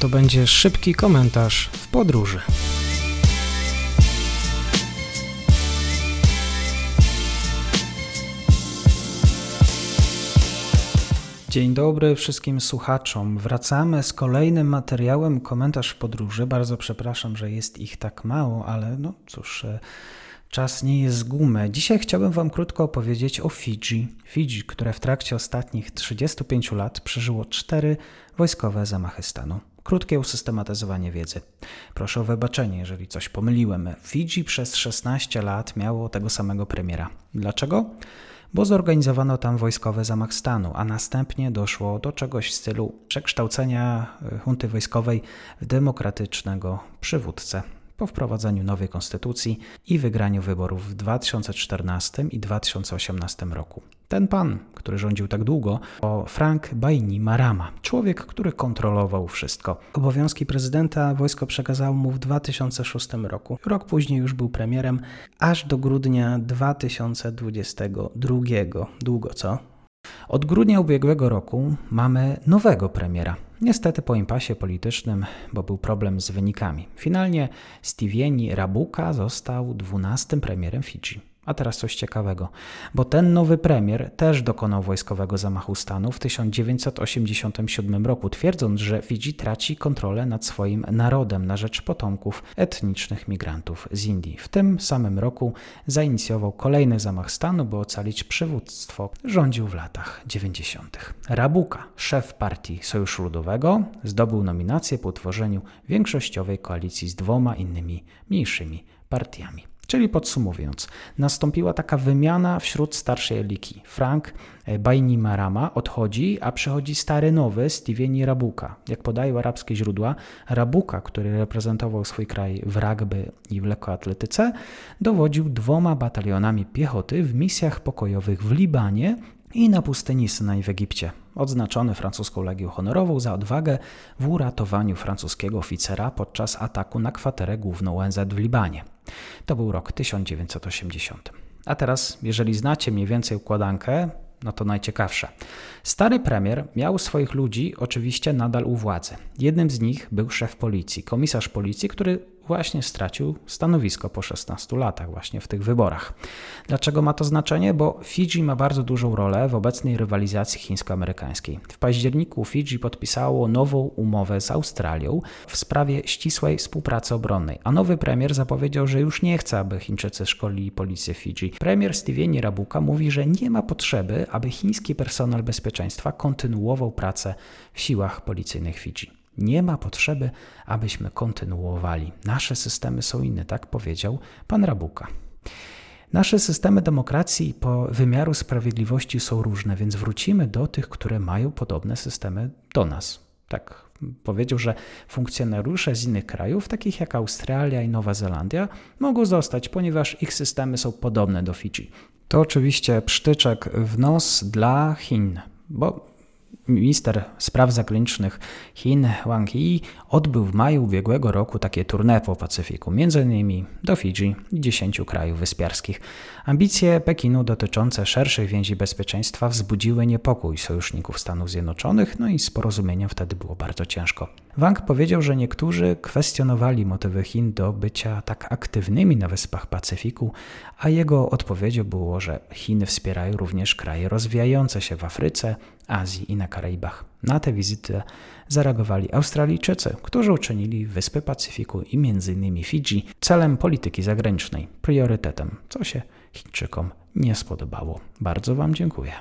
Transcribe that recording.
To będzie szybki komentarz w podróży. Dzień dobry wszystkim słuchaczom. Wracamy z kolejnym materiałem Komentarz w podróży. Bardzo przepraszam, że jest ich tak mało, ale no cóż, e, czas nie jest z gumy. Dzisiaj chciałbym Wam krótko opowiedzieć o Fidżi. Fidżi, które w trakcie ostatnich 35 lat przeżyło cztery wojskowe zamachy stanu. Krótkie usystematyzowanie wiedzy. Proszę o wybaczenie, jeżeli coś pomyliłem. Fidżi przez 16 lat miało tego samego premiera. Dlaczego? bo zorganizowano tam wojskowy zamach stanu, a następnie doszło do czegoś w stylu przekształcenia e, hunty wojskowej w demokratycznego przywódcę po wprowadzeniu nowej konstytucji i wygraniu wyborów w 2014 i 2018 roku. Ten pan, który rządził tak długo, to Frank Bainimarama, człowiek, który kontrolował wszystko. Obowiązki prezydenta wojsko przekazało mu w 2006 roku. Rok później już był premierem, aż do grudnia 2022. Długo co? Od grudnia ubiegłego roku mamy nowego premiera. Niestety po impasie politycznym, bo był problem z wynikami. Finalnie Stivieni Rabuka został 12 premierem Fidżi. A teraz coś ciekawego, bo ten nowy premier też dokonał wojskowego zamachu stanu w 1987 roku, twierdząc, że Fidżi traci kontrolę nad swoim narodem na rzecz potomków etnicznych migrantów z Indii. W tym samym roku zainicjował kolejny zamach stanu, by ocalić przywództwo. Rządził w latach 90. Rabuka, szef partii Sojuszu Ludowego, zdobył nominację po utworzeniu większościowej koalicji z dwoma innymi mniejszymi partiami. Czyli podsumowując, nastąpiła taka wymiana wśród starszej eliki. Frank e, Bainimarama odchodzi, a przychodzi stary nowy Steven Rabuka. Jak podają arabskie źródła, Rabuka, który reprezentował swój kraj w rugby i w lekkoatletyce, dowodził dwoma batalionami piechoty w misjach pokojowych w Libanie i na pustyni Synaj w Egipcie. Odznaczony francuską Legią Honorową za odwagę w uratowaniu francuskiego oficera podczas ataku na kwaterę główną ONZ w Libanie. To był rok 1980. A teraz, jeżeli znacie mniej więcej układankę, no to najciekawsze. Stary premier miał swoich ludzi oczywiście nadal u władzy. Jednym z nich był szef policji, komisarz policji, który właśnie stracił stanowisko po 16 latach, właśnie w tych wyborach. Dlaczego ma to znaczenie? Bo Fidżi ma bardzo dużą rolę w obecnej rywalizacji chińsko-amerykańskiej. W październiku Fidżi podpisało nową umowę z Australią w sprawie ścisłej współpracy obronnej, a nowy premier zapowiedział, że już nie chce, aby Chińczycy szkolili policję Fidżi. Premier Steven Rabuka mówi, że nie ma potrzeby, aby chiński personel bezpieczeństwa kontynuował pracę w siłach policyjnych Fidżi. Nie ma potrzeby, abyśmy kontynuowali. Nasze systemy są inne, tak powiedział pan Rabuka. Nasze systemy demokracji po wymiaru sprawiedliwości są różne, więc wrócimy do tych, które mają podobne systemy do nas. Tak powiedział, że funkcjonariusze z innych krajów, takich jak Australia i Nowa Zelandia, mogą zostać, ponieważ ich systemy są podobne do Fidżi. To oczywiście psztyczek w nos dla Chin, bo Minister spraw zagranicznych Chin Wang Yi odbył w maju ubiegłego roku takie tournée po Pacyfiku, m.in. do Fidżi i 10 krajów wyspiarskich. Ambicje Pekinu dotyczące szerszej więzi bezpieczeństwa wzbudziły niepokój sojuszników Stanów Zjednoczonych, no i z porozumieniem wtedy było bardzo ciężko. Wang powiedział, że niektórzy kwestionowali motywy Chin do bycia tak aktywnymi na wyspach Pacyfiku, a jego odpowiedzią było, że Chiny wspierają również kraje rozwijające się w Afryce, Azji i na Karaibach. Na tę wizytę zareagowali Australijczycy, którzy uczynili Wyspy Pacyfiku i m.in. Fidżi celem polityki zagranicznej, priorytetem, co się Chińczykom nie spodobało. Bardzo Wam dziękuję.